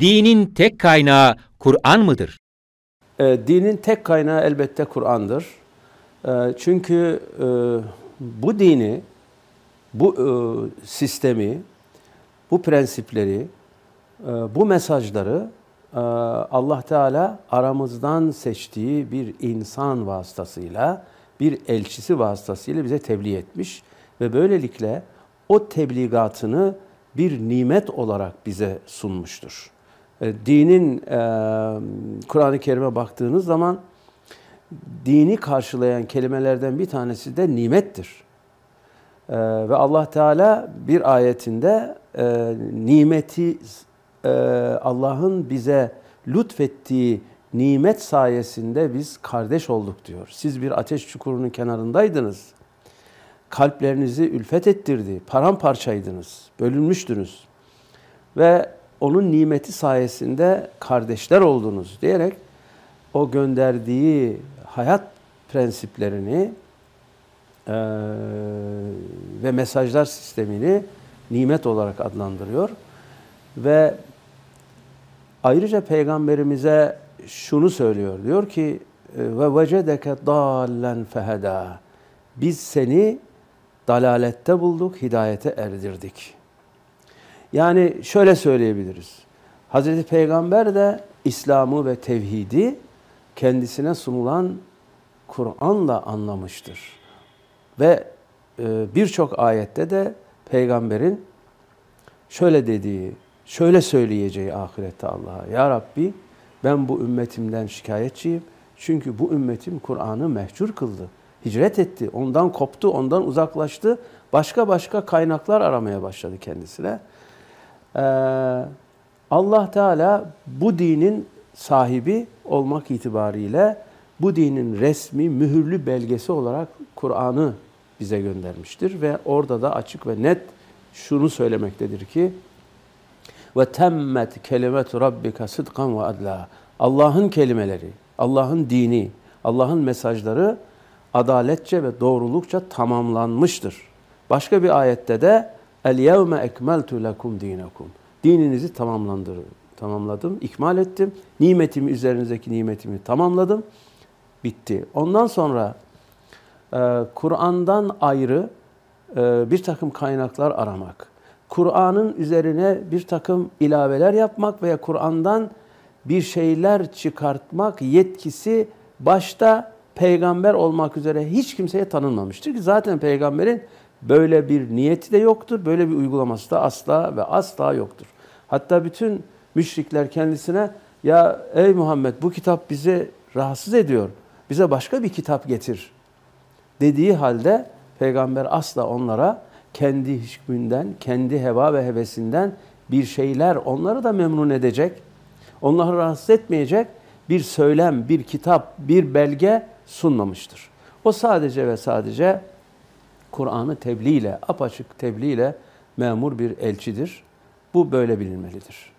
dinin tek kaynağı Kur'an mıdır? E, dinin tek kaynağı elbette Kur'an'dır. E, çünkü e, bu dini, bu e, sistemi, bu prensipleri, e, bu mesajları e, Allah Teala aramızdan seçtiği bir insan vasıtasıyla, bir elçisi vasıtasıyla bize tebliğ etmiş ve böylelikle o tebligatını bir nimet olarak bize sunmuştur. E, dinin e, Kur'an-ı Kerim'e baktığınız zaman dini karşılayan kelimelerden bir tanesi de nimettir. E, ve Allah Teala bir ayetinde nimeti Allah'ın bize lütfettiği nimet sayesinde biz kardeş olduk diyor. Siz bir ateş çukurunun kenarındaydınız. Kalplerinizi ülfet ettirdi. Paramparçaydınız. Bölünmüştünüz. Ve onun nimeti sayesinde kardeşler oldunuz diyerek o gönderdiği hayat prensiplerini e, ve mesajlar sistemini nimet olarak adlandırıyor. Ve ayrıca peygamberimize şunu söylüyor. Diyor ki ve vecedeke dallen feheda. Biz seni dalalette bulduk, hidayete erdirdik. Yani şöyle söyleyebiliriz. Hazreti Peygamber de İslam'ı ve tevhidi kendisine sunulan Kur'an'la anlamıştır. Ve e, birçok ayette de peygamberin şöyle dediği, şöyle söyleyeceği ahirette Allah'a. Ya Rabbi ben bu ümmetimden şikayetçiyim. Çünkü bu ümmetim Kur'an'ı mehcur kıldı. Hicret etti, ondan koptu, ondan uzaklaştı. Başka başka kaynaklar aramaya başladı kendisine. Ee, Allah Teala bu dinin sahibi olmak itibariyle bu dinin resmi, mühürlü belgesi olarak Kur'an'ı bize göndermiştir ve orada da açık ve net şunu söylemektedir ki ve temmet kelimetu rabbika sıdkan ve adla. Allah'ın kelimeleri, Allah'ın dini, Allah'ın mesajları adaletçe ve doğrulukça tamamlanmıştır. Başka bir ayette de El yevme ekmeltu lekum dinakum. Dininizi tamamladım, ikmal ettim. Nimetimi üzerinizdeki nimetimi tamamladım. Bitti. Ondan sonra e, Kur'an'dan ayrı e, bir takım kaynaklar aramak, Kur'an'ın üzerine bir takım ilaveler yapmak veya Kur'an'dan bir şeyler çıkartmak yetkisi başta peygamber olmak üzere hiç kimseye tanınmamıştır ki zaten peygamberin böyle bir niyeti de yoktur, böyle bir uygulaması da asla ve asla yoktur. Hatta bütün müşrikler kendisine ya ey Muhammed bu kitap bizi rahatsız ediyor, bize başka bir kitap getir dediği halde peygamber asla onlara kendi hükmünden, kendi heva ve hevesinden bir şeyler onları da memnun edecek, onları rahatsız etmeyecek bir söylem, bir kitap, bir belge sunmamıştır. O sadece ve sadece Kur'an'ı tebliğ ile, apaçık tebliğ ile memur bir elçidir. Bu böyle bilinmelidir.